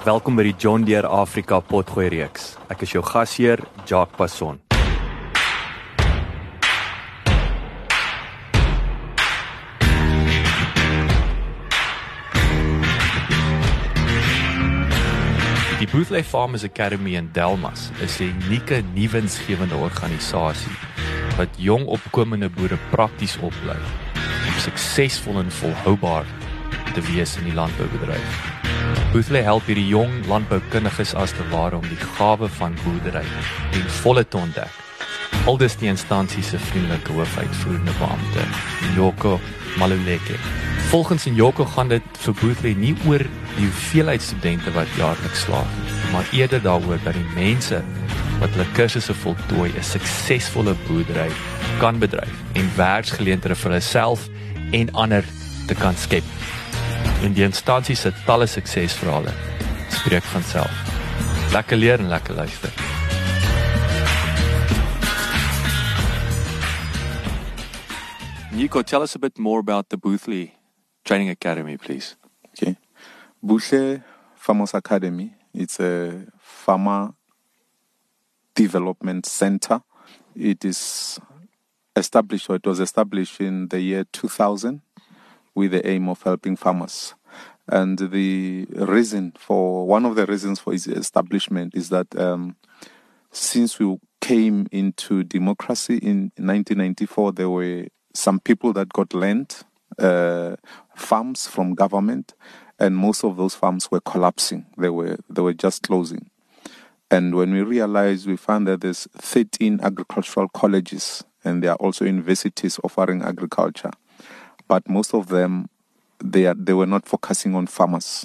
Welkom by die John Deere Afrika Potgooi reeks. Ek is jou gasheer, Jacques Passon. Die Boothly Farmers Academy in Delmas is 'n unieke nuwensgewende organisasie wat jong opkomende boere prakties oplei om suksesvol en volhoubaar te wees in die landboubedryf. Boothly help hierdie jong landboukundiges as te ware om die gawe van boerdery ten volle te ontdek. Aldus die instansie se vriendelike hoofuitvoerende beampte, Joko Maluleke. Volgens Njoko gaan dit vir Boothly nie oor die hoeveelheid studente wat jaarliks slaag, maar eerder daaroor dat die mense wat hulle kursusse voltooi 'n suksesvolle boerdery kan bedryf en werksgeleenthede vir hulself en ander te kan skep. En die instansie se talle suksesverhale spreek van self. Lekker leer en lekker luister. Nyiko, tell us a bit more about the Buhle Training Academy, please. Okay. Buhle Farmers Academy. It's a farmer development center. It is established, or it was established in the year 2000 with the aim of helping farmers. And the reason for, one of the reasons for its establishment is that um, since we came into democracy in 1994, there were some people that got land, uh, farms from government, and most of those farms were collapsing. They were they were just closing. And when we realized, we found that there's 13 agricultural colleges, and there are also universities offering agriculture, but most of them they are, they were not focusing on farmers.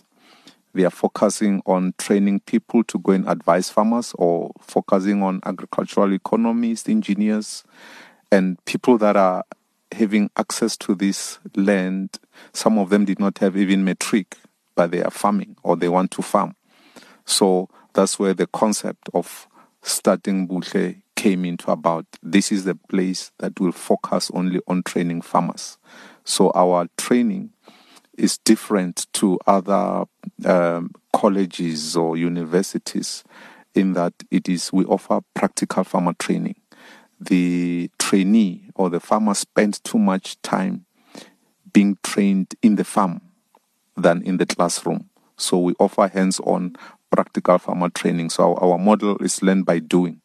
They are focusing on training people to go and advise farmers, or focusing on agricultural economists, engineers, and people that are having access to this land. Some of them did not have even matric, but they are farming or they want to farm. So that's where the concept of starting Buhle came into about. This is the place that will focus only on training farmers. So our training is different to other um, colleges or universities in that it is we offer practical farmer training. The trainee or the farmer spends too much time being trained in the farm than in the classroom. So we offer hands-on practical farmer training. So our, our model is learn by doing.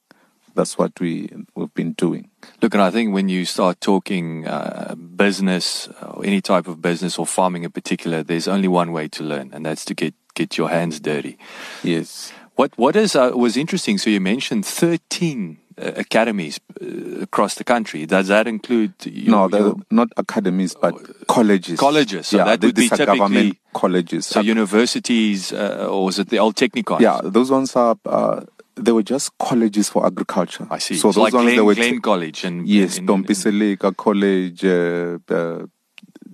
That's what we we've been doing. Look, and I think when you start talking uh, business or any type of business or farming in particular, there's only one way to learn, and that's to get get your hands dirty. Yes. What what is uh, was interesting? So you mentioned thirteen uh, academies uh, across the country. Does that include? Your, no, they're your not academies, but colleges. colleges? So yeah, that would be these are government colleges. so universities, uh, or is it the old Technikon? yeah, those ones are. They were just colleges for agriculture. I see. So It's those like ones they were Glen College and Yes, and- Tompi Seleka College. Uh, uh,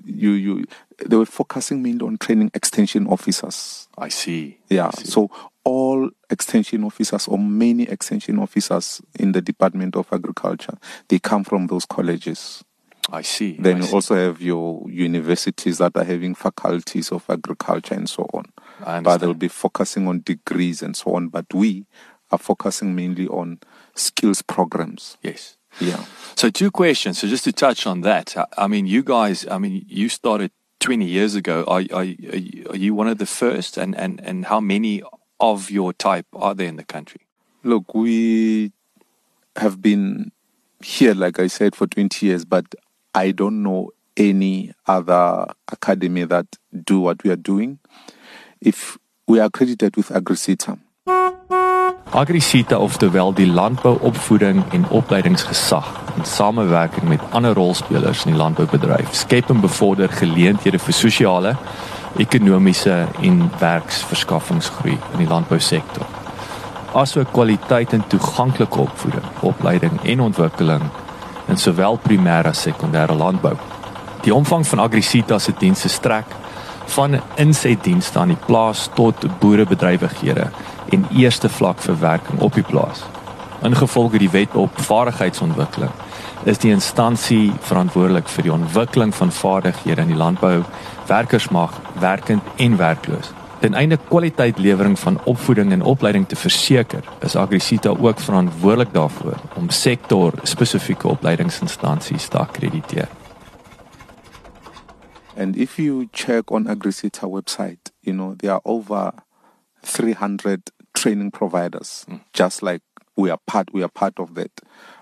you you they were focusing mainly on training extension officers. I see. Yeah. I see. So all extension officers or many extension officers in the Department of Agriculture, they come from those colleges. I see. Then I you see. also have your universities that are having faculties of agriculture and so on. I But they'll be focusing on degrees and so on. But we are focusing mainly on skills programs. yes. Yeah. So two questions. So just to touch on that, I- I mean, you guys, I mean, you started 20 years ago. Are, are, are you- are you one of the first? And, and, and how many of your type are there in the country? Look, we have been here, like I said, for 20 years, but I don't know any other academy that do what we are doing. If we are accredited with AgriSETA. AgriCita oftewel die landbouopvoeding en opleidingsgesag in samewerking met ander rolspelers in die landboubedryf skep en bevorder geleenthede vir sosiale, ekonomiese en werksverskaffingsgroei in die landbousektor. Asook kwaliteit en toeganklike opvoeding, opleiding en ontwikkeling in sowel primêre as sekondêre landbou. Die omvang van AgriCita se dienste strek van insetdienste aan die plaas tot boerebedrywighede en eerste vlak verwerking op die plaas. Ingevolge die wet op vaardigheidsontwikkeling is die instansie verantwoordelik vir die ontwikkeling van vaardighede in die landbou, werkersmag, werkend en werkloos. Ten einde kwaliteitlewering van opvoeding en opleiding te verseker, is AgriCita ook verantwoordelik daarvoor om sektor spesifieke opleidingsinstansies te akkrediteer. And if you check on AgriCita website, you know, there are over 300 training providers, mm. just like we are part, we are part of that.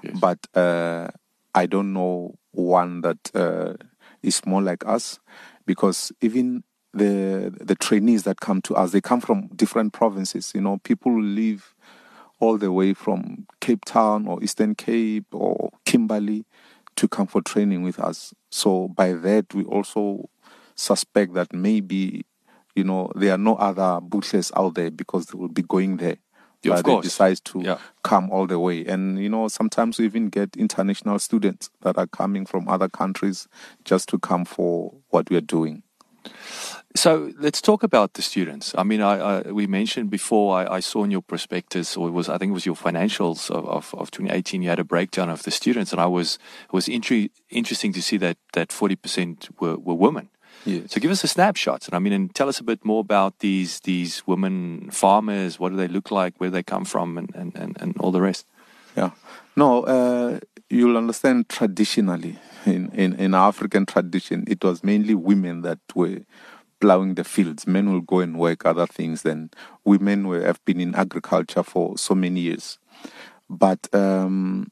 Yes. But uh, I don't know one that uh, is more like us because even the the trainees that come to us, they come from different provinces. You know, people live all the way from Cape Town or Eastern Cape or Kimberley to come for training with us. So by that, we also suspect that maybe, you know, there are no other butchers out there because they will be going there. Yeah, but they decide to yeah. come all the way. And, you know, sometimes we even get international students that are coming from other countries just to come for what we are doing. So let's talk about the students. I mean, I, I we mentioned before. I, I, saw in your prospectus, or it was I think it was your financials of, of, of 2018. You had a breakdown of the students, and I was it was intre- interesting to see that that 40 percent were, were women. So give us a snapshot, and I mean, and tell us a bit more about these these women farmers. What do they look like? Where they come from, and and, and, and all the rest. Yeah. No, uh, you'll understand traditionally in, in in African tradition, it was mainly women that were plowing the fields. Men will go and work other things. Then women were, have been in agriculture for so many years. But um,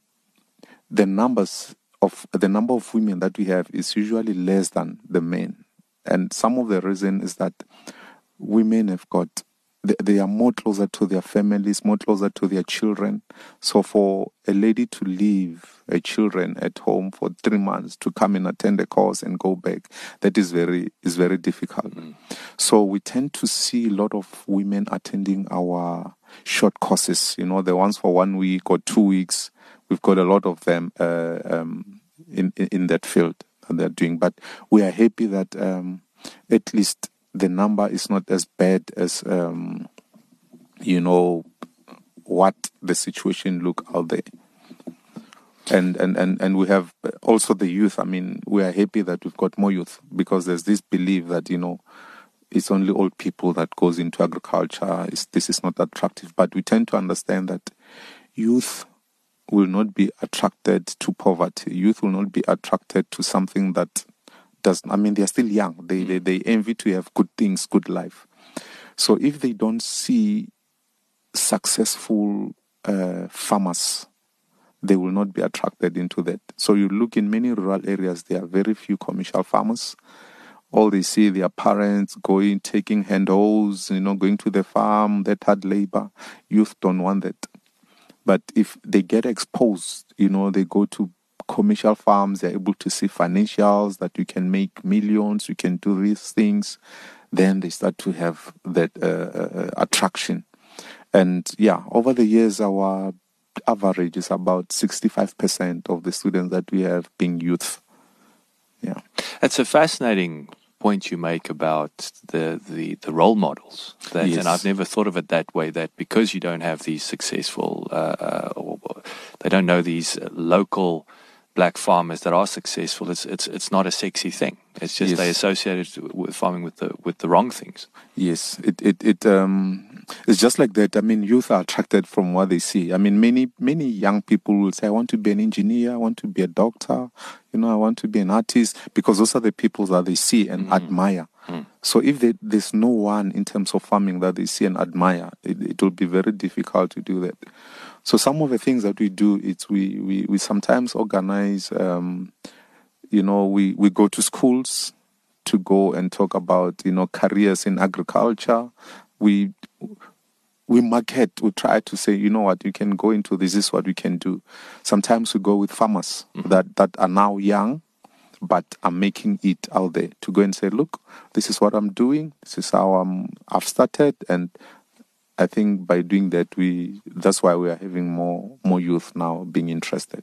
the numbers of the number of women that we have is usually less than the men. And some of the reason is that women have got they are more closer to their families, more closer to their children. So for a lady to leave her children at home for three months to come and attend a course and go back, that is very is very difficult. Mm. So we tend to see a lot of women attending our short courses. You know, the ones for one week or two weeks. We've got a lot of them uh, um, in, in, in that field that they're doing. But we are happy that um, at least the number is not as bad as um, you know what the situation look out there. And, and and and we have also the youth. I mean we are happy that we've got more youth because there's this belief that you know it's only old people that goes into agriculture. It's, this is not attractive. But we tend to understand that youth will not be attracted to poverty youth will not be attracted to something that doesn't. I mean they're still young. They, they they envy to have good things, good life. So if they don't see successful uh, farmers, they will not be attracted into that. So you look in many rural areas, there are very few commercial farmers. All they see their parents going, taking handholds, you know, going to the farm, that hard labor. Youth don't want that. But if they get exposed, you know, they go to commercial farms, they're able to see financials that you can make millions, you can do these things, then they start to have that uh, uh, attraction. And yeah, over the years, our average is about 65% of the students that we have being youth. Yeah. It's a fascinating point you make about the, the, the role models. That, yes. And I've never thought of it that way, that because you don't have these successful, uh, uh or, or they don't know these local black farmers that are successful, it's it's it's not a sexy thing. It's just Yes. they associated with farming with the with the wrong things. Yes, it it it um it's just like that. I mean, youth are attracted from what they see. I mean, many many young people will say, "I want to be an engineer. I want to be a doctor. You know, I want to be an artist," because those are the people that they see and admire. So if they, there's no one in terms of farming that they see and admire, it, it will be very difficult to do that. So some of the things that we do is we we, we sometimes organize. Um, you know, we, we go to schools to go and talk about, you know, careers in agriculture. We we market, we try to say, you know what, you can go into this, this is what we can do. Sometimes we go with farmers that, that are now young but are making it out there to go and say, look, this is what I'm doing, this is how I'm I've started and I think by doing that we that's why we are having more more youth now being interested.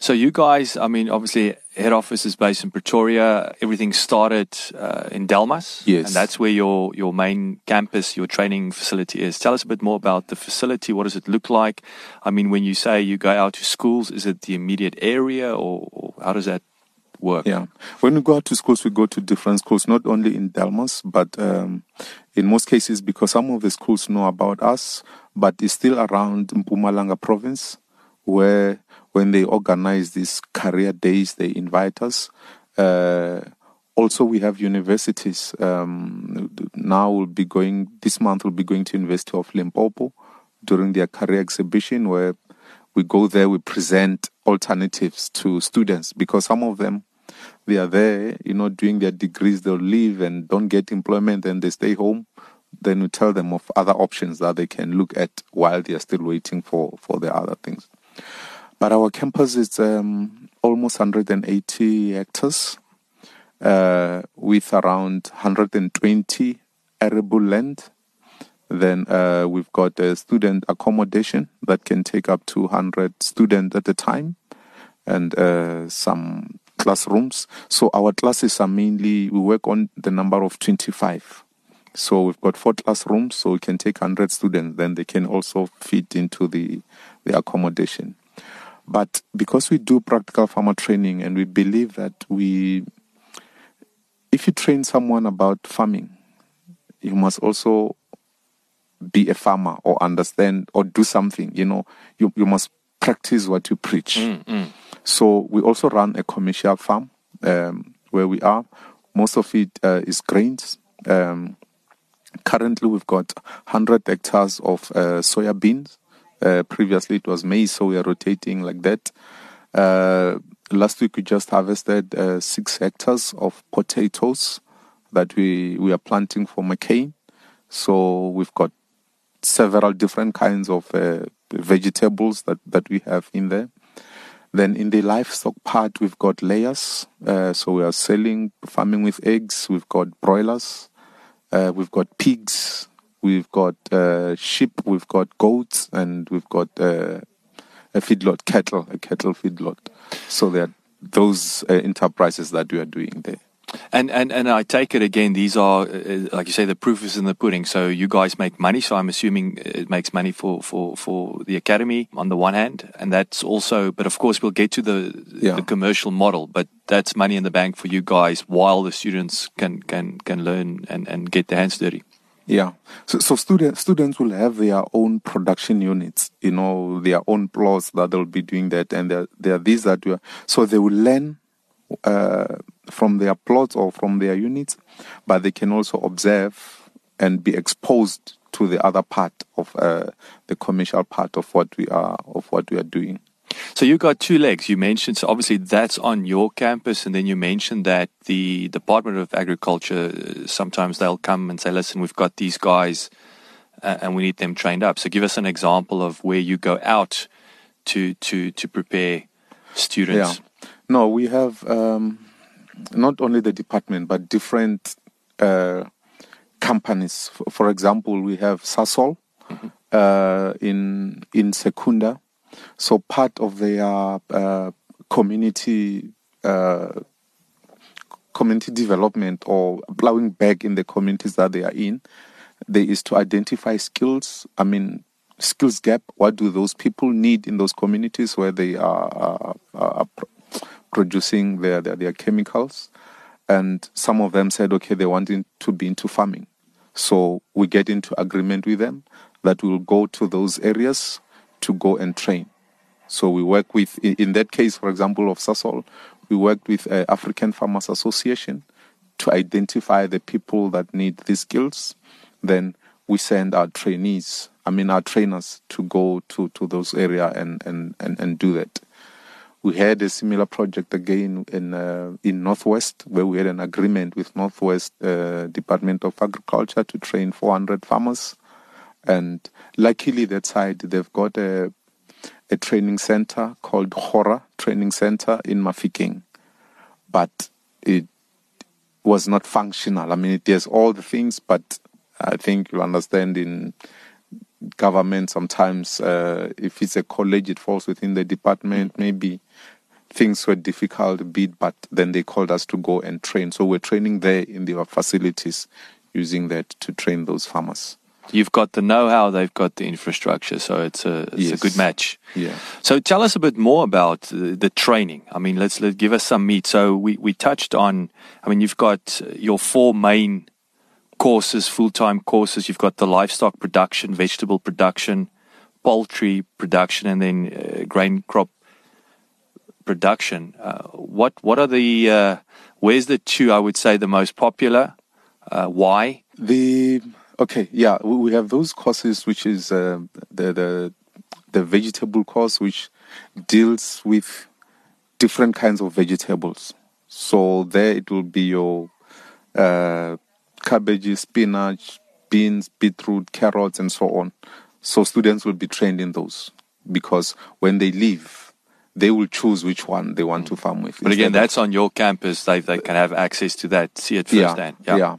So you guys, I mean, obviously head office is based in Pretoria. Everything started uh, in Delmas, Yes. and that's where your your main campus, your training facility is. Tell us a bit more about the facility. What does it look like? I mean, when you say you go out to schools, is it the immediate area, or, or how does that work? Yeah. When we go out to schools, we go to different schools, not only in Delmas, but um, in most cases, because some of the schools know about us, but it's still around Mpumalanga province, where when they organize these career days, they invite us. Uh, also, we have universities. Um, now we'll be going, this month we'll be going to University of Limpopo during their career exhibition where we go there, we present alternatives to students because some of them they are there, you know, doing their degrees, they'll leave and don't get employment and they stay home. Then we tell them of other options that they can look at while they are still waiting for, for the other things. But our campus is um, almost 180 hectares uh, with around 120 arable land. Then uh, we've got a student accommodation that can take up to 100 students at a time and uh, some classrooms. So our classes are mainly, we work on the number of 25. So we've got four classrooms, so we can take 100 students, then they can also fit into the, the accommodation. But because we do practical farmer training and we believe that we, if you train someone about farming, you must also be a farmer or understand or do something, you know, you, you must practice what you preach. So we also run a commercial farm um, where we are. Most of it uh, is grains. Um, currently, we've got 100 hectares of uh, soya beans. Uh, previously, it was maize, so we are rotating like that. Uh, last week, we just harvested uh, six hectares of potatoes that we, we are planting for McCain. So we've got several different kinds of uh, vegetables that, that we have in there. Then in the livestock part, we've got layers. Uh, so we are selling, farming with eggs. We've got broilers. Uh, we've got pigs. We've got uh, sheep. We've got goats, and we've got uh, a feedlot, cattle, a cattle feedlot. So there are those uh, enterprises that we are doing there. And and and I take it again. These are, uh, like you say, the proof is in the pudding. So you guys make money. So I'm assuming it makes money for for for the academy on the one hand, and that's also. But of course, we'll get to the Yeah. the commercial model. But that's money in the bank for you guys, while the students can can can learn and and get their hands dirty. Yeah. So, so students students will have their own production units, you know, their own plots that they'll be doing that, and there there are these that we are, so they will learn uh, from their plots or from their units, but they can also observe and be exposed to the other part of uh, the commercial part of what we are of what we are doing. So you got two legs. You mentioned so obviously that's on your campus, and then you mentioned that the Department of Agriculture uh, sometimes they'll come and say, "Listen, we've got these guys, uh, and we need them trained up." So give us an example of where you go out to to to prepare students. Yeah. No, we have um, not only the department, but different uh, companies. For, for example, we have Sasol uh, in in Secunda. So part of their uh, community uh, community development or plowing back in the communities that they are in, there is to identify skills. I mean, skills gap. What do those people need in those communities where they are, are, are producing their, their their chemicals? and some of them said, okay, they wanted to be into farming. So we get into agreement with them that we'll go to those areas to go and train. So we work with, in that case, for example, of Sasol, we worked with uh, African Farmers Association to identify the people that need these skills. Then we send our trainees, I mean our trainers, to go to, to those area and, and, and, and do that. We had a similar project again in uh, in Northwest, where we had an agreement with Northwest uh, Department of Agriculture to train 400 farmers, and luckily that side they've got a a training center called Hora Training Center in Mafikeng, but it was not functional. I mean, it has all the things, but I think you understand in government sometimes uh, if it's a college, it falls within the department. Maybe things were difficult a bit, but then they called us to go and train. So we're training there in their facilities, using that to train those farmers. You've got the know-how, they've got the infrastructure, so it's a it's Yes. a good match. Yeah. So tell us a bit more about the, the training. I mean, let's let give us some meat. So we we touched on. I mean, you've got your four main courses, full-time courses. You've got the livestock production, vegetable production, poultry production, and then uh, grain crop production. Uh, what what are the uh, where's the two? I would say the most popular. Uh, why? The okay, yeah, we we have those courses, which is uh, the the the vegetable course, which deals with different kinds of vegetables. So there it will be your uh, cabbage, spinach, beans, beetroot, carrots, and so on. So students will be trained in those because when they leave, they will choose which one they want to farm with. But again, that's on your campus. They they can have access to that, see it firsthand. yeah,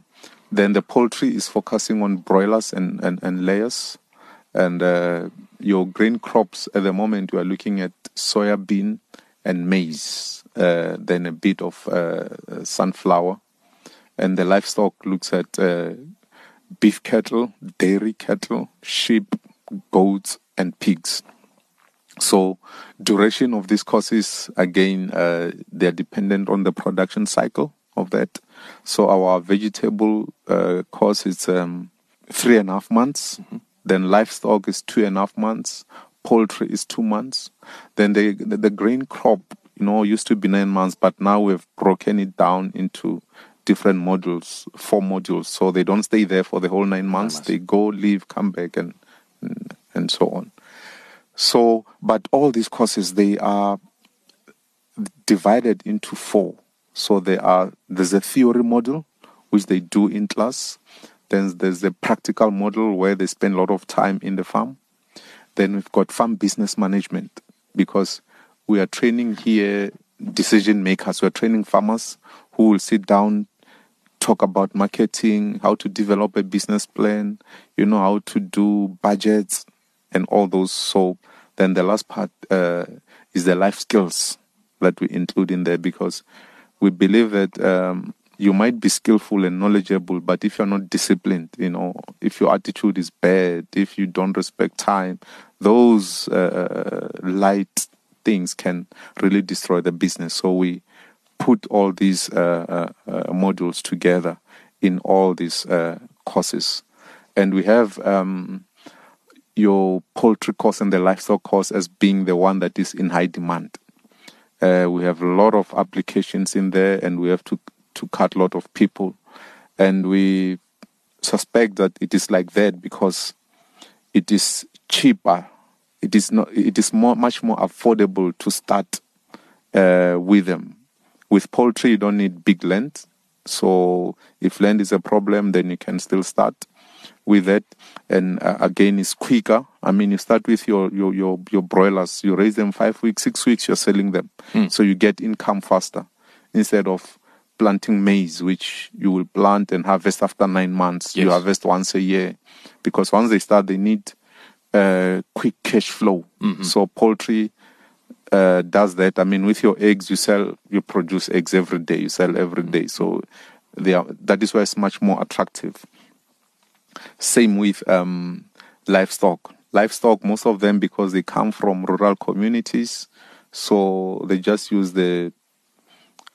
Then the poultry is focusing on broilers and, and, and layers. And uh, your grain crops at the moment, you are looking at soya bean and maize, uh, then a bit of uh, sunflower. And the livestock looks at uh, beef cattle, dairy cattle, sheep, goats, and pigs. So, duration of these courses again, uh, they're dependent on the production cycle of that. So, our vegetable uh, course is um, three and a half months. Then livestock is two and a half months. Poultry is two months. Then the, the the grain crop, you know, used to be nine months, but now we've broken it down into different modules, four modules. So they don't stay there for the whole nine months. They go, leave, come back, and and, so on. So, but all these courses they are divided into four. So there are there's a theory module which they do in class. Then there's the practical model where they spend a lot of time in the farm. Then we've got farm business management because we are training here decision makers. We're training farmers who will sit down, talk about marketing, how to develop a business plan, you know, how to do budgets and all those. So then the last part uh, is the life skills that we include in there because we believe that um, you might be skillful and knowledgeable, but if you're not disciplined, you know, if your attitude is bad, if you don't respect time, those uh, light things can really destroy the business. So we put all these uh, uh, uh, modules together in all these courses, and we have. Um, your poultry course and the livestock course as being the one that is in high demand. Uh, we have a lot of applications in there, and we have to to cut a lot of people, and we suspect that it is like that because it is cheaper. It is not. It is more much more affordable to start uh, with them. With poultry, you don't need big land, so if land is a problem, then you can still start with that and uh, again it's quicker. I mean you start with your, your your your broilers. You raise them five weeks six weeks you're selling them. So you get income faster instead of planting maize which you will plant and harvest after nine months. You harvest once a year. Because once they start they need uh, quick cash flow. So poultry uh, does that. I mean, with your eggs, you sell, you produce eggs every day. You sell every day, so they are. That is why it's much more attractive. Same with um, livestock. Livestock, most of them because they come from rural communities, so they just use the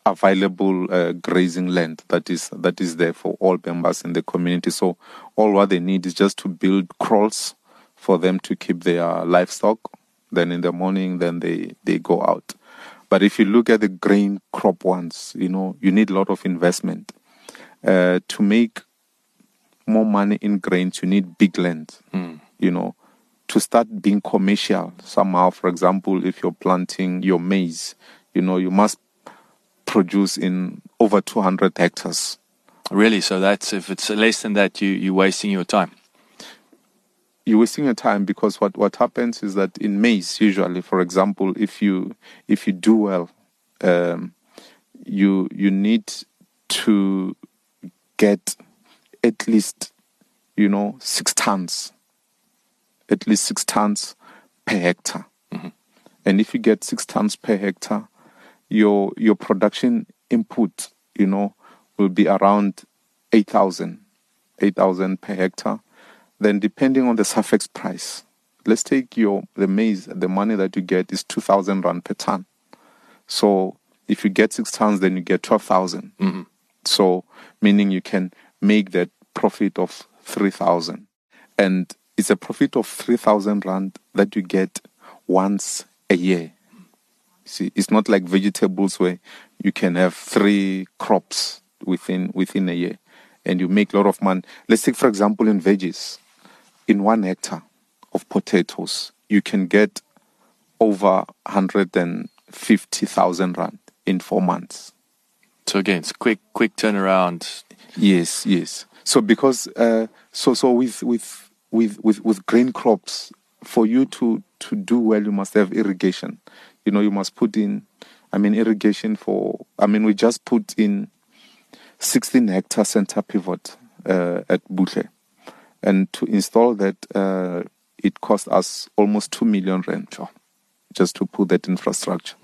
available uh, grazing land that is that is there for all members in the community. So all what they need is just to build kraals for them to keep their livestock. Then in the morning, then they they go out. But if you look at the grain crop ones, you know you need a lot of investment uh, to make more money in grains. You need big land. Mm. You know to start being commercial somehow. For example, if you're planting your maize, you know you must produce in over 200 hectares. Really? So that's if it's less than that, you you're wasting your time. You're wasting your time because what, what happens is that in maize, usually, for example, if you if you do well, um, you you need to get at least you know six tons, at least six tons per hectare. Mhm. And if you get six tons per hectare, your your production input, you know, will be around 8,000, 8,000 per hectare. Then depending on the SAFEX price, let's take your the maize, the money that you get is 2,000 rand per ton. So if you get six tons, then you get 12,000. Mhm. So meaning you can make that profit of 3,000. And it's a profit of 3,000 rand that you get once a year. See, it's not like vegetables where you can have three crops within within a year, and you make a lot of money. Let's take, for example, in veggies, in one hectare of potatoes, you can get over hundred and fifty thousand rand in four months. So again, it's quick quick turnaround. Yes, yes. So because uh, so so with with with with with grain crops, for you to to do well, you must have irrigation. You know, you must put in. I mean, irrigation for. I mean, we just put in 16 hectare center pivot uh, at Buhle, and to install that, uh, it cost us almost two million rand. Just to put that infrastructure,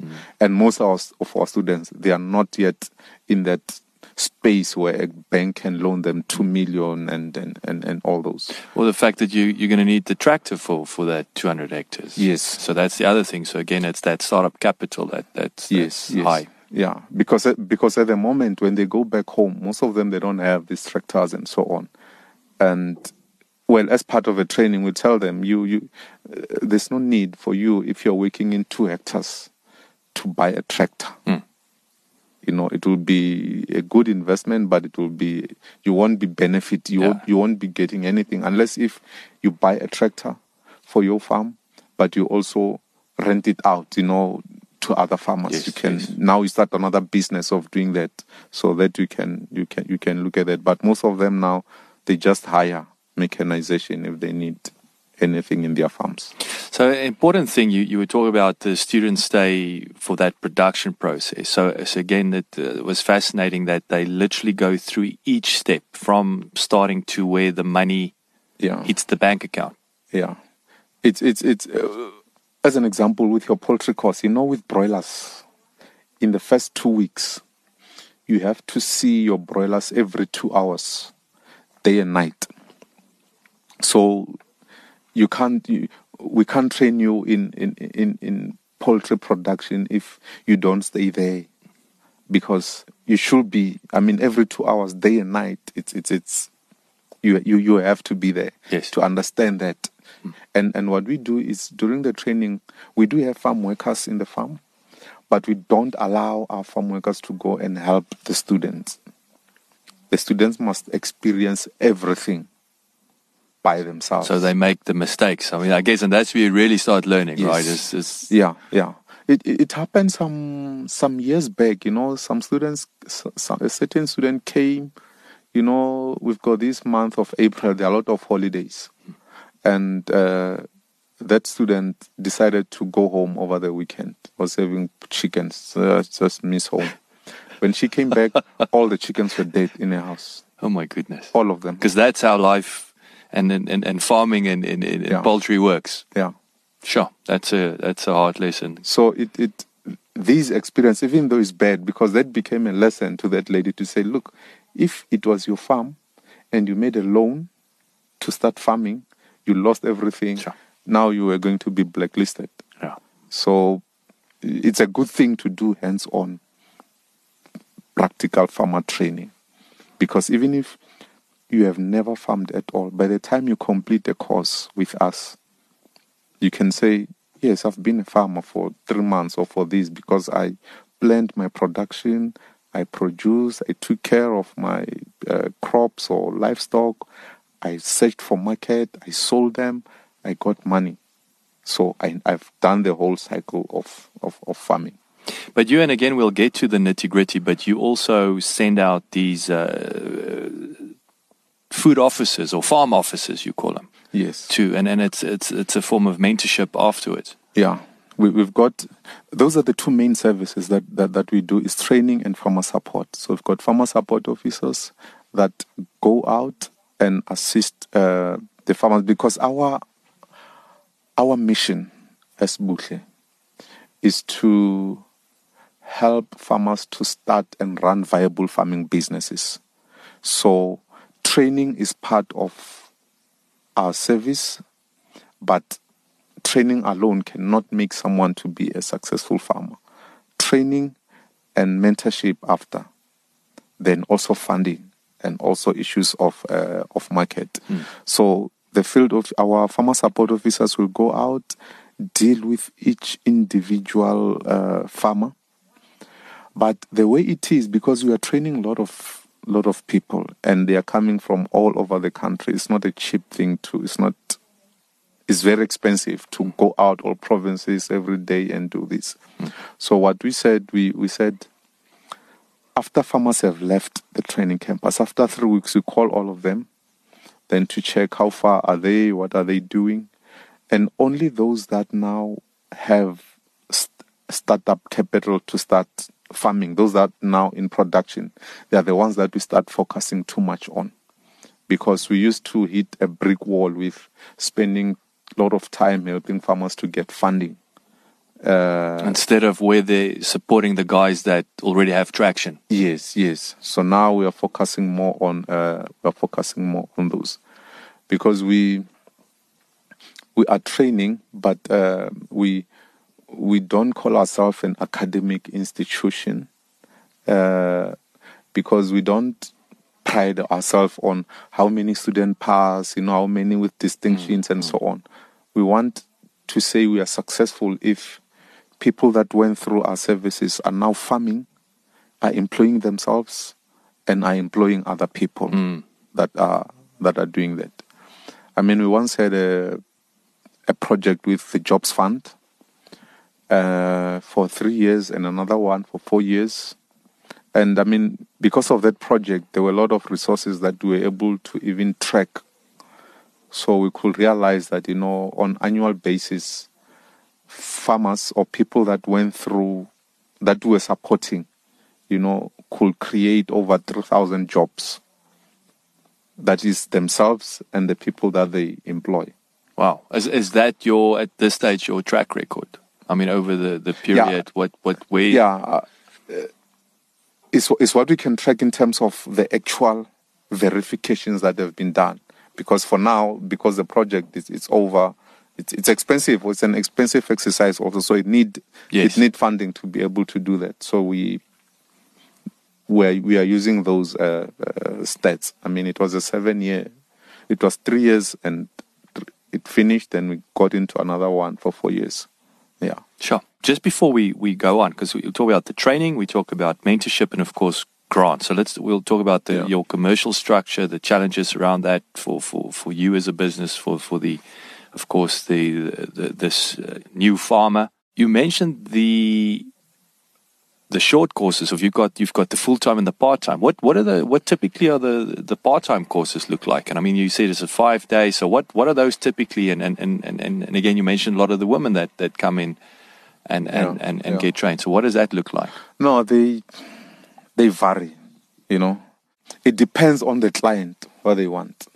and most of our, of our students they are not yet in that space where a bank can loan them two million and and, and, and all those. Well, the fact that you you're going to need the tractor for for that 200 hectares. Yes. So that's the other thing. So again, it's that startup capital that that's, Yes, that's yes. high. Yeah, because at- because at the moment when they go back home, most of them they don't have these tractors and so on, and well, as part of a training, we tell them you you uh, there's no need for you if you're working in two hectares to buy a tractor. Mm. You know, it will be a good investment, but it will be you won't be benefit. You Yeah. won't, you won't be getting anything unless if you buy a tractor for your farm, but you also rent it out. You know, to other farmers. Yes, you can yes. now you start another business of doing that, so that you can you can you can look at that. But most of them now they just hire mechanization if they need anything in their farms. So an important thing you, you were talking about the students stay for that production process. So, so again, it uh, was fascinating that they literally go through each step from starting to where the money Yeah, hits the bank account. yeah. It's it's it's uh, as an example with your poultry course. You know, with broilers, in the first two weeks, you have to see your broilers every two hours, day and night. So you can't you, we can't train you in, in in in poultry production if you don't stay there because you should be i mean every 2 hours day and night it's it's it's you you you have to be there Yes. to understand that. Hmm. And and what we do is during the training we do have farm workers in the farm but we don't allow our farm workers to go and help the students. The students must experience everything by themselves So they make the mistakes. I mean, I guess, and that's where you really start learning, Yes. right? It's, it's, Yeah, yeah. It, it happened some some years back. You know, some students, some, a certain student came. You know, we've got this month of April. There are a lot of holidays, and uh, that student decided to go home over the weekend. Was having chickens. So just miss home. When she came back, all the chickens were dead in her house. oh my goodness. All of them. Because that's how life and, and, and, farming and, and, and Yeah. poultry works. Yeah. Sure. That's a, that's a hard lesson. So it, it these experience, even though it's bad, because that became a lesson to that lady to say, look, if it was your farm and you made a loan to start farming, you lost everything. Sure. Now you are going to be blacklisted. Yeah. So it's a good thing to do hands on. practical farmer training. Because even if you have never farmed at all, by the time you complete the course with us, you can say, Yes, I've been a farmer for three months or for this because I planned my production, I produced, I took care of my uh, crops or livestock, I searched for market, I sold them, I got money. So I, have done the whole cycle of, of, of, farming. But you, and again, we'll get to the nitty gritty, but you also send out these uh, food officers or farm officers, you call them. Yes. To and, and it's it's it's a form of mentorship afterwards. Yeah. We, we've got those are the two main services that, that, that we do is training and farmer support. So we've got farmer support officers that go out and assist uh, the farmers because our our mission as Buhle is to help farmers to start and run viable farming businesses. So training is part of our service, but training alone cannot make someone to be a successful farmer. Training and mentorship after, then also funding and also issues of uh, of market. Mm. So the field of our farmer support officers will go out, deal with each individual uh, farmer. But the way it is, because we are training a lot of lot of people and they are coming from all over the country. It's not a cheap thing to, it's not, it's very expensive to go out all provinces every day and do this. Mm. So what we said, we, we said, after farmers have left the training campus, after three weeks, we call all of them, then to check how far are they, what are they doing, and only those that now have st- startup capital to start farming, those that are now in production, they are the ones that we start focusing too much on. Because we used to hit a brick wall with spending a lot of time helping farmers to get funding. Uh, Instead of where they're supporting the guys that already have traction. Yes, yes. So now we are focusing more on uh, we are focusing more on those because we we are training, but uh, we we don't call ourselves an academic institution uh, because we don't pride ourselves on how many students pass, you know, how many with distinctions mm-hmm. and so on. We want to say we are successful if people that went through our services are now farming, are employing themselves, and are employing other people mm. that are that are doing that. I mean, we once had a a project with the Jobs Fund uh, for three years and another one for four years. And I mean, because of that project, there were a lot of resources that we were able to even track. So we could realize that, you know, on annual basis, farmers or people that went through, that we were supporting, you know, could create over 3,000 jobs. That is themselves and the people that they employ. Wow. Is, is that your, at this stage, your track record? I mean, over the, the period, yeah. what, what way? Yeah. Uh, it's, it's what we can track in terms of the actual verifications that have been done. Because for now, because the project is it's over, it's, it's expensive. It's an expensive exercise also, so it need yes. it need funding to be able to do that. So we we are, we are using those uh, uh, stats. I mean, it was a seven year, it was three years, and it finished. and we got into another one for four years. Yeah. Sure. Just before we, we go on, because we talk about the training, we talk about mentorship, and of course, grants. So let's we'll talk about the, yeah. your commercial structure, the challenges around that for, for, for you as a business, for, for the, of course, the, the this uh, new farmer. You mentioned the the short courses. If you've got you've got the full time and the part time. What what are the what typically are the the part time courses look like? And I mean, you said it's a five day. So what what are those typically? And and and and, and again, you mentioned a lot of the women that that come in and and yeah, and, and yeah. get trained. So what does that look like? No, they they vary. You know, it depends on the client what they want.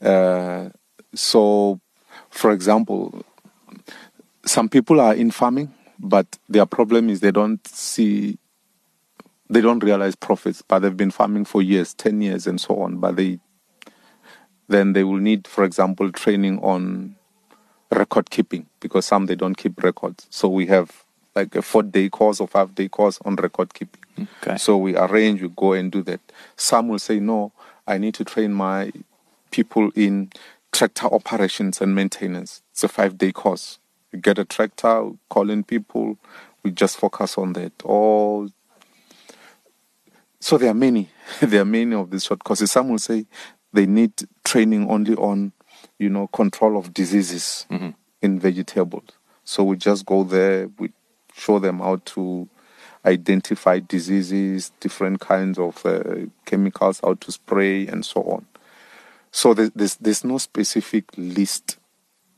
Uh, so, for example, some people are in farming but their problem is they don't see they don't realize profits but they've been farming for years 10 years and so on but they then they will need for example training on record keeping because some they don't keep records so we have like a four day course or five day course on record keeping Okay. So we arrange, we go and do that. Some will say, no, I need to train my people in tractor operations and maintenance. It's a five day course. We get a tractor, call in people, we just focus on that. Or so there are many, there are many of these short courses. Some will say they need training only on, you know, control of diseases Mhm. in vegetables. So we just go there, we show them how to identify diseases, different kinds of uh, chemicals, how to spray, and so on. So there's, there's, there's no specific list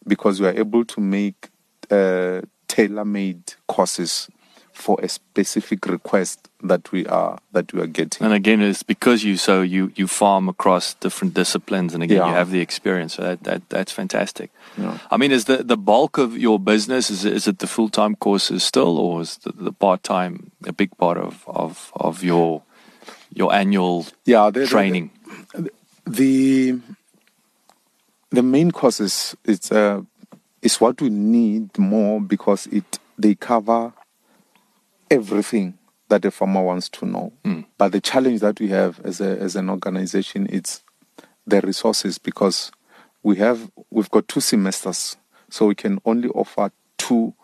because we are able to make uh, tailor-made courses for a specific request that we are that we are getting. And again, it's because you so you you farm across different disciplines, and again, you have the experience. So that, that that's fantastic. Yeah. I mean, is the the bulk of your business is it, is it the full time courses still, or is the, the part time a big part of of of your your annual Yeah, the- the- training? the the main courses it's uh is what we need more because it they cover everything that a farmer wants to know. Mm. But the challenge that we have as a as an organization it's the resources because we have we've got two semesters, so we can only offer two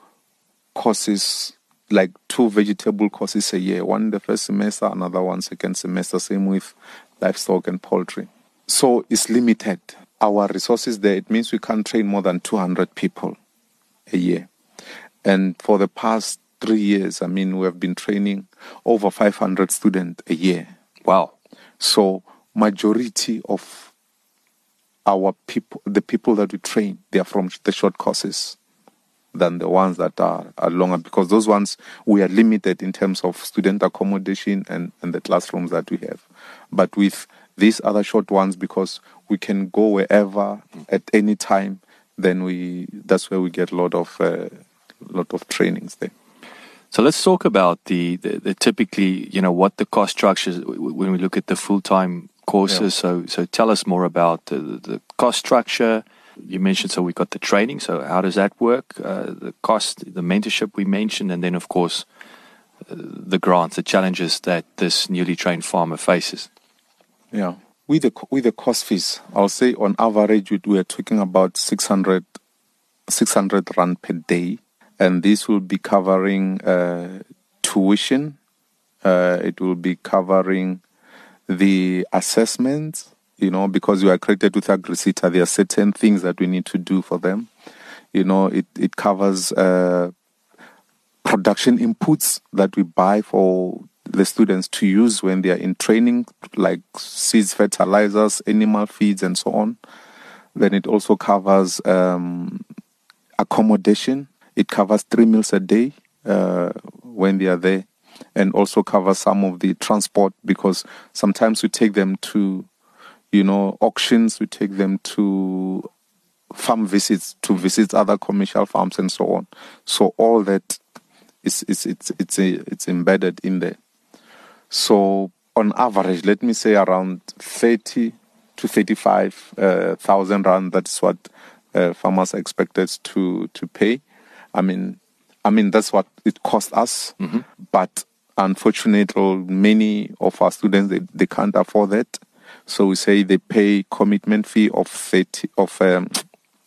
courses like two vegetable courses a year one in the first semester another one second semester same with livestock and poultry so it's limited our resources there it means we can't train more than 200 people a year and for the past three years i mean we have been training over 500 students a year Wow. so majority of our people, the people that we train, they are from the short courses than the ones that are, are longer because those ones we are limited in terms of student accommodation and, and the classrooms that we have. But with these other short ones, because we can go wherever at any time, then we that's where we get a lot of uh, lot of trainings there. So let's talk about the, the, the typically, you know, what the cost structure is w- w- when we look at the full time courses. Yeah. So so tell us more about the, the, the cost structure. You mentioned so we got the training. So how does that work? Uh, the cost, the mentorship we mentioned, and then of course uh, the grants, the challenges that this newly trained farmer faces. Yeah. With the with the cost fees, I'll say on average we, are talking about 600, 600 rand per day, and this will be covering uh, tuition. Uh, it will be covering the assessments. You know, because you are accredited with AgriSETA, there are certain things that we need to do for them. You know, it it covers. Uh, production inputs that we buy for the students to use when they are in training, like seeds, fertilizers, animal feeds, and so on. Then it also covers um, accommodation. It covers three meals a day uh, when they are there, and also covers some of the transport because sometimes we take them to, you know, auctions. We take them to farm visits to visit other commercial farms and so on. So all that is is it's it's it's embedded in there. So on average, let me say around thirty to 35,000 uh, rand. That's what uh, farmers are expected to to pay. I mean, I mean that's what it cost us. But unfortunately, many of our students they, they can't afford that. So we say they pay commitment fee of thirty of um,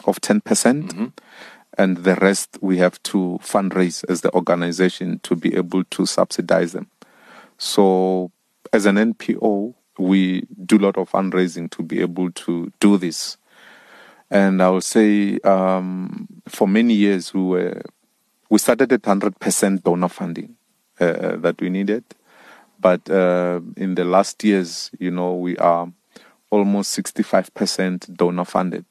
of ten percent and the rest we have to fundraise as the organization to be able to subsidize them. So, as an NPO, we do a lot of fundraising to be able to do this. And I will say, um, for many years, we were we started at hundred percent donor funding uh, that we needed, but uh, in the last years, you know, we are almost sixty-five percent donor funded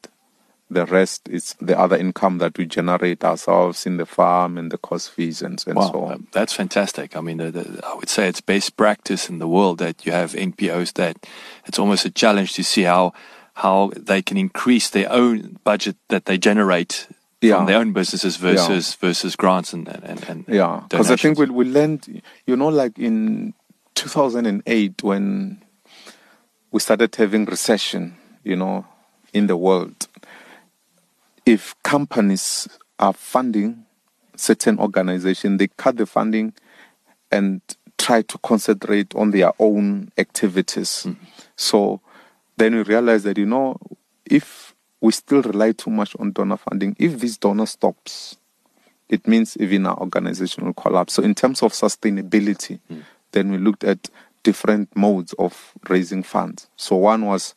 the rest is the other income that we generate ourselves in the farm and the cost fees and, and so Wow, on. Um, that's fantastic. I mean, the, the, I would say it's best practice in the world that you have NPOs that it's almost a challenge to see how how they can increase their own budget that they generate Yeah. from their own businesses versus versus grants and and, and Yeah, because I think we, we learned, you know, like in 2008 when we started having recession, you know, in the world, if companies are funding certain organization, they cut the funding and try to concentrate on their own activities. Mm-hmm. So then we realize that, you know, if we still rely too much on donor funding, if this donor stops, it means even our organization will collapse. So in terms of sustainability, mm. then we looked at different modes of raising funds. So one was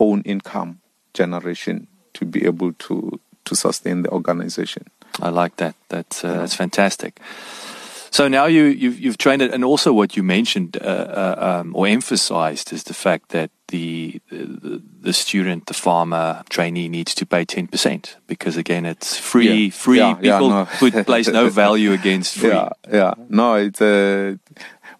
own income generation to be able to to sustain the organization. I like that. That's uh, that's fantastic. So now you you've, you've trained it, and also what you mentioned uh, uh, um, or emphasized is the fact that the, the the student, the farmer, trainee needs to pay ten percent because again it's free. Yeah. Free Yeah, yeah, people no. put place no value against free. Yeah, yeah. No, it's a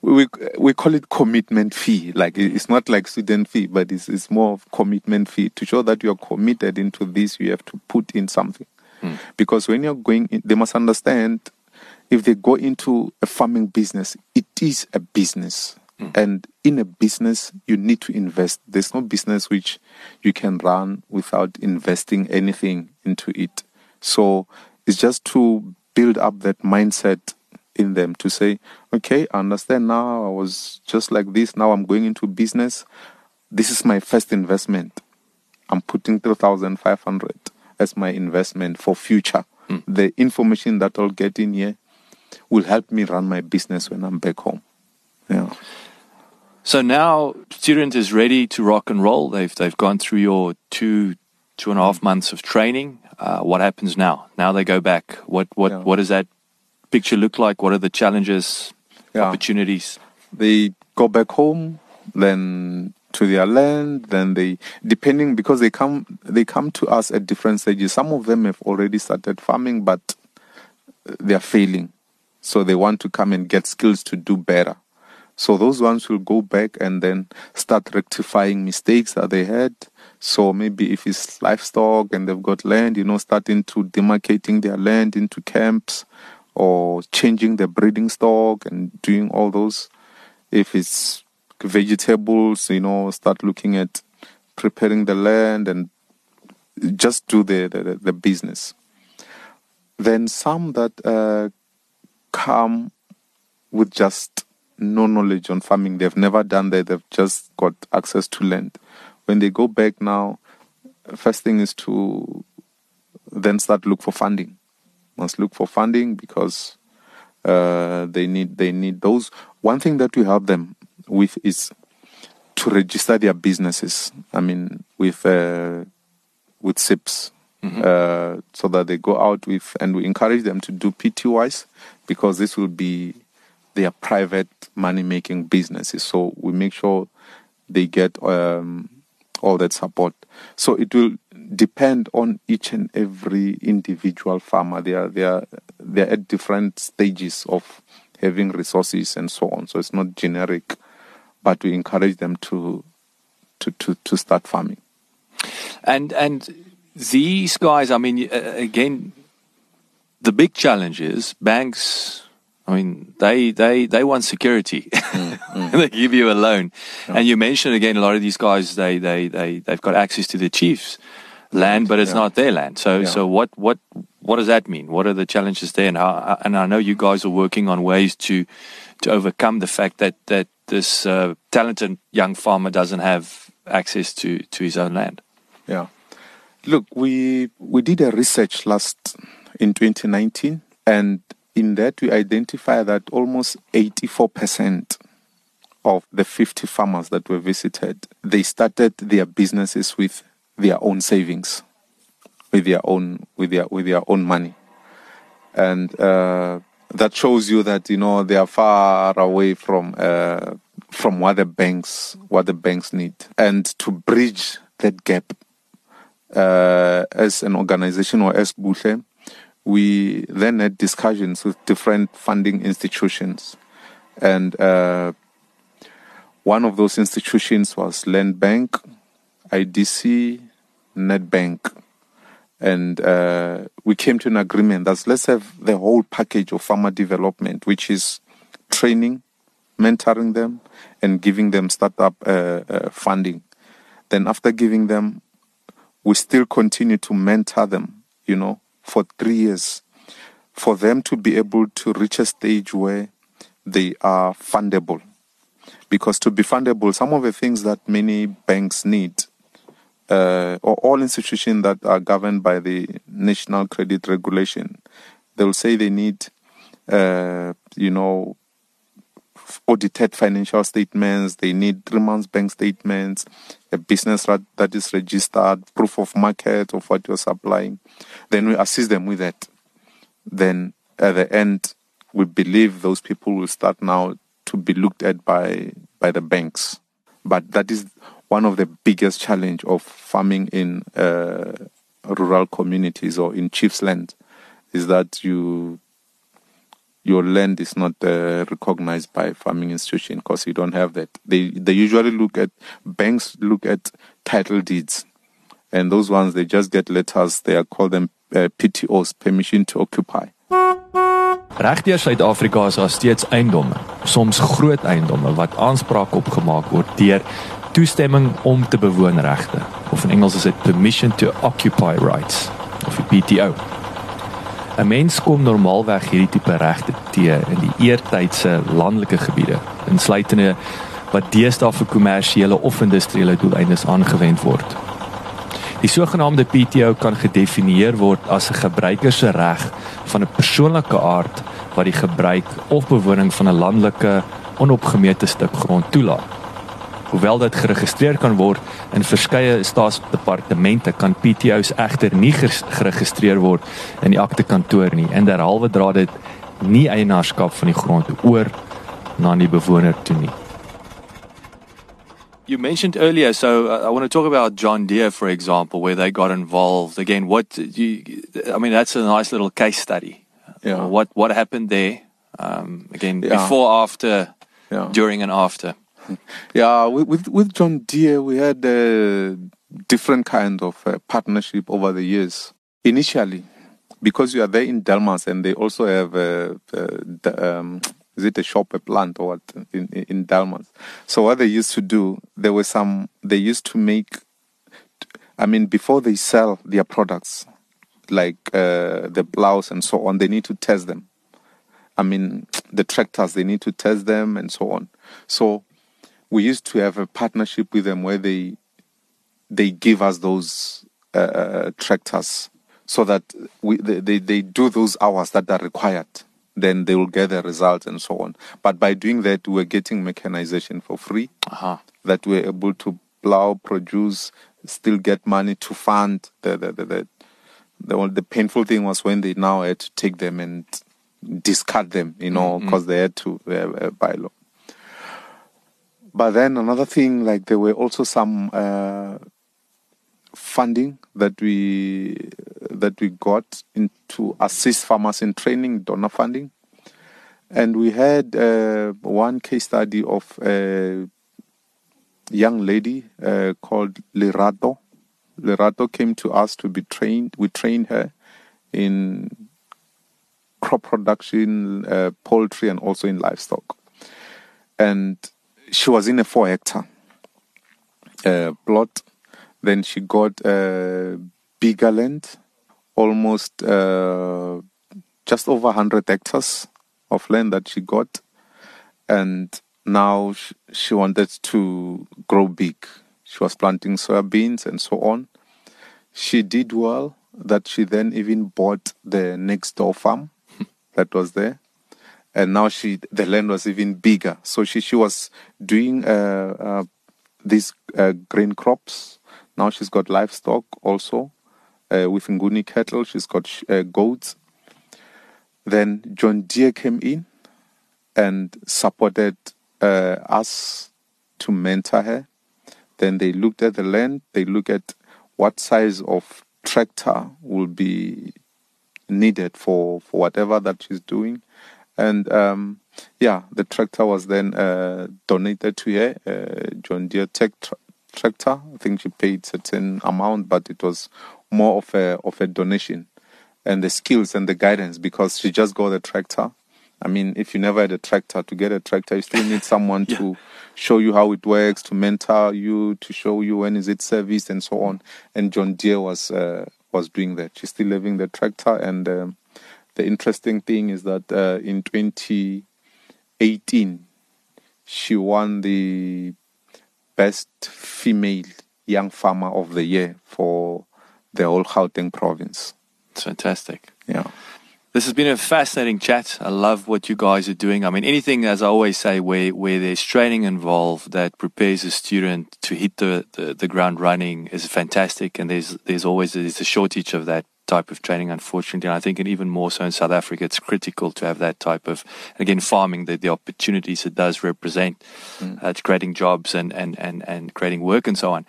we we call it commitment fee. Like it's not like student fee, but it's it's more of commitment fee to show that you are committed into this. You have to put in something hmm. because when you're going, in, they must understand if they go into a farming business, it is a business. Hmm. And in a business, you need to invest. There's no business which you can run without investing anything into it. So it's just to build up that mindset in them to say, okay, I understand now. I was just like this. Now I'm going into business. This is my first investment. I'm putting 3,500 as my investment for future. The information that I'll get in here will help me run my business when I'm back home. Yeah. So now student is ready to rock and roll. They've they've gone through your two two and a half months of training. Uh, what happens now? Now they go back. What what Yeah. what does that picture look like? What are the challenges, Yeah. opportunities? they go back home then to their land then they depending because they come they come to us at different stages some of them have already started farming but they are failing so they want to come and get skills to do better so those ones will go back and then start rectifying mistakes that they had so maybe if it's livestock and they've got land you know starting to demarcating their land into camps or changing the breeding stock and doing all those if it's vegetables, you know, start looking at preparing the land and just do the, the, the business. Then some that uh, come with just no knowledge on farming, they've never done that, they've just got access to land. When they go back now, first thing is to then start look for funding. Must look for funding because uh, they need they need those. One thing that we help them with is to register their businesses. I mean, with uh, with SIPs, uh, so that they go out with, and we encourage them to do PTYs because this will be their private money making businesses. So we make sure they get um, all that support. So it will depend on each and every individual farmer. They are they are they are at different stages of having resources and so on. So it's not generic, but we encourage them to to to, to start farming. And and these guys, I mean, uh, again, the big challenge is banks. I mean, they they they want security. Mm, mm. they give you a loan, and you mentioned again a lot of these guys. They they they they've got access to the chiefs' land, but it's Yeah. not their land. So Yeah. so what what what does that mean? What are the challenges there? And how? Uh, and I know you guys are working on ways to to overcome the fact that that this uh, talented young farmer doesn't have access to to his own land. Yeah. Look, we we did a research last in 2019, and in that we identify that almost 84% of the 50 farmers that were visited, they started their businesses with their own savings, with their own with their with their own money, and uh, that shows you that you know they are far away from uh, from what the banks what the banks need, and to bridge that gap uh, as an organization or as Buhle, we then had discussions with different funding institutions. And uh, one of those institutions was Land Bank, IDC, Nedbank. And uh, we came to an agreement that let's have the whole package of farmer development, which is training, mentoring them, and giving them startup uh, uh, funding. Then, after giving them we still continue to mentor them, you know, for three years, for them to be able to reach a stage where they are fundable. Because to be fundable, some of the things that many banks need, uh, or all institutions that are governed by the National Credit Regulation, they'll say they need, uh, you know, audited financial statements, they need three months bank statements, a business that is registered, proof of market of what you're supplying. Then we assist them with that. Then at the end, we believe those people will start now to be looked at by by the banks. But that is one of the biggest challenge of farming in uh, rural communities or in chiefs land is that you your land is not uh, recognized by farming institution because you don't have that. They they usually look at banks look at title deeds, and those ones they just get letters. They are called them uh, PTOs, permission to occupy. Regdeur Suid-Afrika is daar steeds eiendomme, soms groot eiendomme wat aanspraak op gemaak word deur toestemming om te bewoon regte, of in Engels is dit permission to occupy rights, of PTO. 'n Mens kom normaalweg hierdie tipe regte te in die eertydse landelike gebiede, insluitende wat deesdae vir kommersiële of industriële doeleindes aangewend word. Die sogenaamde PTO kan gedefinieer word as 'n gebruiker se reg van 'n persoonlike aard wat die gebruik of bewoning van 'n landelike onopgemete stuk grond toelaat. Hoewel dit geregistreer kan word in verskeie staatsdepartemente, kan PTO's egter nie geregistreer word in die aktekantoor nie en derhalwe dra dit nie eienaarskap van die grond oor na die bewoner toe nie. You mentioned earlier, so uh, I want to talk about John Deere, for example, where they got involved. Again, what you, I mean, that's a nice little case study. Yeah. What what happened there? Um, again, yeah. before, after, yeah. during, and after. Yeah, with with John Deere, we had a different kind of uh, partnership over the years. Initially, because you are there in Delmas, and they also have the, um, is it a shop, a plant, or what in, in Delmas? So what they used to do, there were some. They used to make. I mean, before they sell their products, like uh, the plows and so on, they need to test them. I mean, the tractors they need to test them and so on. So we used to have a partnership with them where they they give us those uh, uh tractors so that we they, they, do those hours that are required then they will get the results and so on. But by doing that, we're getting mechanization for free. Uh-huh. That we're able to plow, produce, still get money to fund the the the, the, the, the painful thing was when they now had to take them and discard them, you know, because mm-hmm. they had to uh, uh, by law. But then another thing, like there were also some uh, funding that we that we got in to assist farmers in training, donor funding. And we had uh, one case study of a young lady uh, called Lerato. Lerato came to us to be trained. We trained her in crop production, uh, poultry, and also in livestock. And she was in a four hectare uh, plot. Then she got a bigger land almost uh, just over 100 hectares of land that she got. And now she wanted to grow big. She was planting soybeans and so on. She did well that she then even bought the next door farm that was there. And now she the land was even bigger. So she, she was doing uh, uh, these uh, grain crops. Now she's got livestock also uh, with Nguni cattle. She's got uh, goats. Then John Deere came in and supported uh, us to mentor her. Then they looked at the land. They looked at what size of tractor will be needed for, for whatever that she's doing. And um, yeah, the tractor was then uh, donated to her, uh, John Deere Tech tra- tractor. I think she paid certain amount, but it was more of a of a donation and the skills and the guidance because she just got a tractor. I mean, if you never had a tractor, to get a tractor, you still need someone yeah. to show you how it works, to mentor you, to show you when is it serviced, and so on. And John Deere was uh, was doing that. She's still having the tractor, and um, the interesting thing is that uh, in 2018 she won the best female young farmer of the year for the whole Gauteng province. It's fantastic. Yeah. This has been a fascinating chat. I love what you guys are doing. I mean, anything, as I always say, where, where there's training involved that prepares a student to hit the, the, the ground running is fantastic. And there's, there's always there's a shortage of that type of training, unfortunately. And I think, and even more so in South Africa, it's critical to have that type of, again, farming, the, the opportunities it does represent. Mm. Uh, creating jobs and, and, and, and creating work and so on.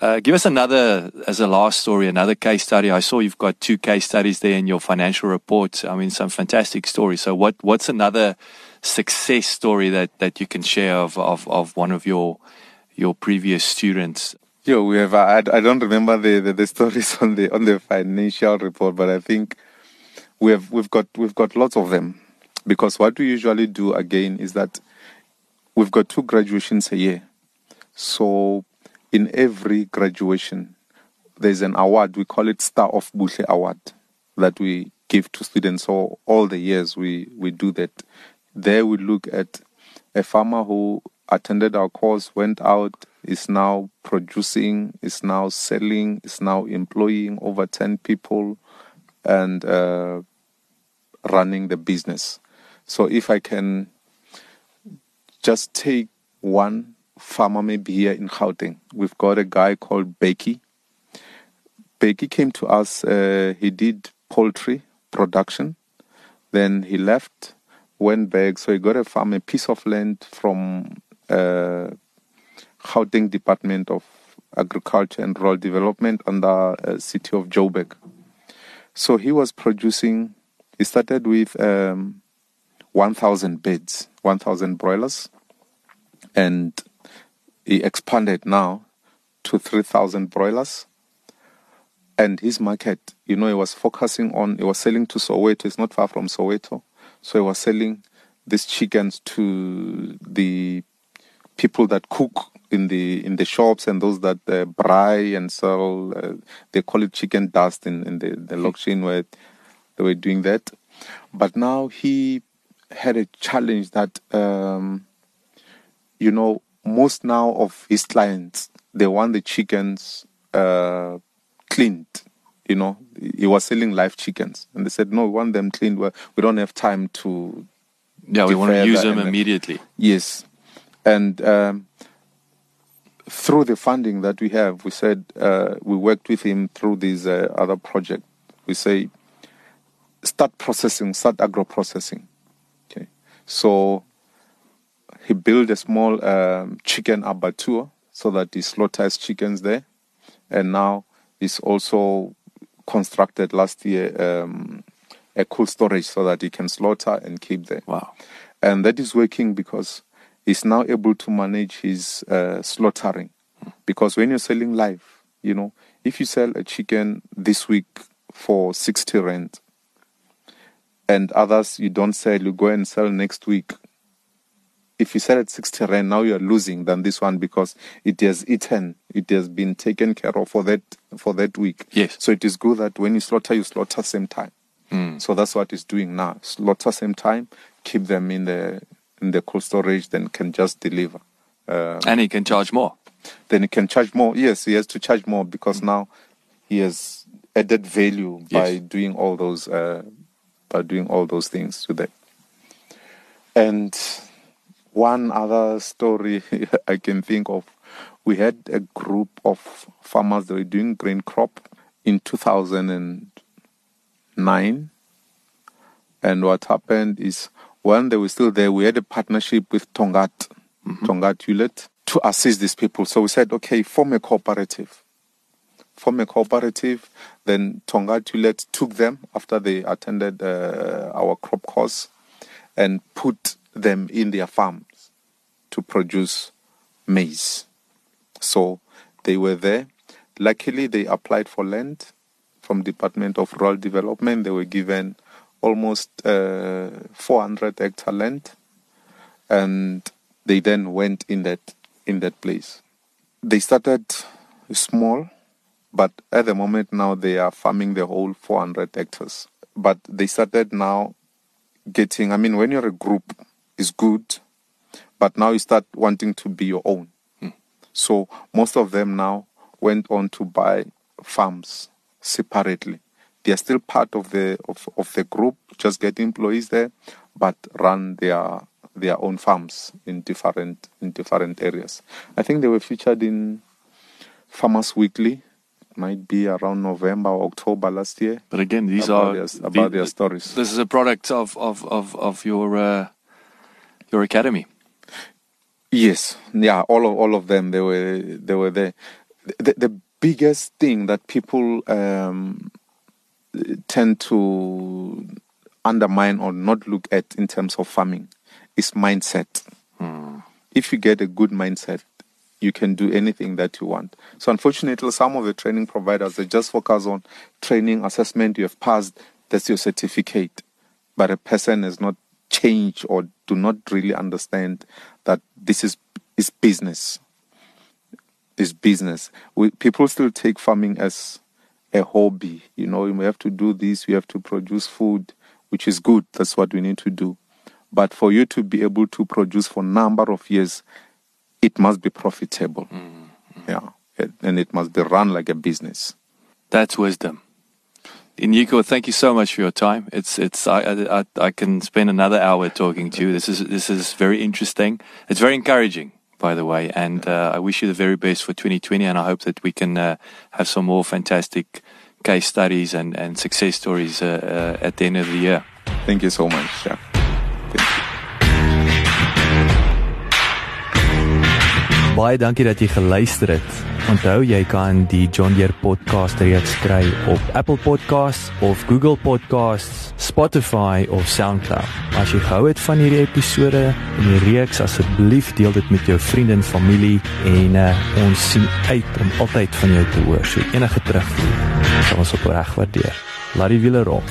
Uh, give us another, as a last story, another case study. I saw you've got two case studies there in your financial report. I mean, some fantastic stories. So, what what's another success story that, that you can share of, of, of one of your your previous students? Yeah, we have. I, I don't remember the, the, the stories on the on the financial report, but I think we have we've got we've got lots of them because what we usually do again is that we've got two graduations a year. So in every graduation, there's an award. We call it Star of Buhle Award that we give to students. So all the years we, we do that. There we look at a farmer who attended our course, went out, is now producing, is now selling, is now employing over 10 people and uh, running the business. So if I can just take one farmer maybe here in Gauteng. We've got a guy called Becky. Becky came to us, uh, he did poultry production. Then he left, went back. So he got a farm, a piece of land from uh, Gauteng Department of Agriculture and Rural Development under uh, city of Joburg. So he was producing, he started with um, 1,000 beds, 1,000 broilers. And he expanded now to 3,000 broilers. And his market, you know, he was focusing on, he was selling to Soweto. It's not far from Soweto. So he was selling these chickens to the people that cook in the in the shops and those that uh, braai and sell. Uh, they call it chicken dust in, in the, the location where they were doing that. But now he had a challenge that, um, you know, most now of his clients they want the chickens uh, cleaned. You know, he was selling live chickens, and they said, "No, we want them cleaned. We we don't have time to." Yeah, we want to use them immediately. Yes, and um, through the funding that we have, we said uh, we worked with him through this uh, other project. We say start processing, start agro processing. Okay, so he built a small um, chicken abattoir so that he slaughters chickens there, and now he's also constructed last year um, a cold storage so that he can slaughter and keep there Wow. and that is working because he's now able to manage his uh, slaughtering. Because when you're selling live, you know, if you sell a chicken this week for 60 rand and others you don't sell, you go and sell next week. If you sell at 60 rand, now you're losing than this one because it has eaten, it has been taken care of for that for that week. Yes. So it is good that when you slaughter, you slaughter same time. Mm. So that's what it's doing now. Slaughter same time, keep them in the in the cold storage, then can just deliver. Uh, And he can charge more. then he can charge more. Yes, he has to charge more because now he has added value by Yes. doing all those uh, by doing all those things to them. And one other story I can think of, we had a group of farmers that were doing grain crop in 2009. And what happened is when they were still there, we had a partnership with Tongaat, Tongaat Hulett, to assist these people. So we said, okay, form a cooperative. Form a cooperative. Then Tongaat Hulett took them after they attended uh, our crop course and put them in their farms to produce maize. So they were there. Luckily, they applied for land from Department of Rural Development. They were given almost uh, 400 hectare land, and they then went in that in that place. They started small, but at the moment now they are farming the whole 400 hectares. But they started now getting. I mean, when you're a group, is good, but now you start wanting to be your own. So most of them now went on to buy farms separately. They are still part of the of, of the group, just get employees there, but run their their own farms in different in different areas. I think they were featured in Farmers Weekly. Might be around November or October last year. But again, these about are their, about the- their stories. This is a product of of of, of your uh, your academy. Yes, yeah, all of all of them they were they were there. The, the biggest thing that people um, tend to undermine or not look at in terms of farming is mindset. If you get a good mindset, you can do anything that you want. So unfortunately, some of the training providers they just focus on training assessment. You have passed, that's your certificate, but a person has not changed or do not really understand that this is is business. Is business. We, people still take farming as a hobby. You know, we have to do this. We have to produce food, which is good. That's what we need to do. But for you to be able to produce for a number of years, it must be profitable. Mm-hmm. Yeah, and it must be run like a business. That's wisdom. Nyiko, thank you so much for your time. It's it's I, I I- can spend another hour talking to you. This is this is very interesting. It's very encouraging, by the way, and uh, I wish you the very best for 2020. And I hope that we can uh, have some more fantastic case studies and and success stories uh, uh, at the end of the year. Thank you so much. Yeah. Baie dankie dat jy geluister het. Onthou jy kan die John Deere podcast reeks kry op Apple Podcasts of Google Podcasts, Spotify of SoundCloud. As jy gehou het van hierdie episode en die reeks, asseblief deel dit met jou vriende en familie en uh, ons sien uit om altyd van jou te hoor. So enige terugvoer sal ons opreg waardeer. Laat die wiele rol.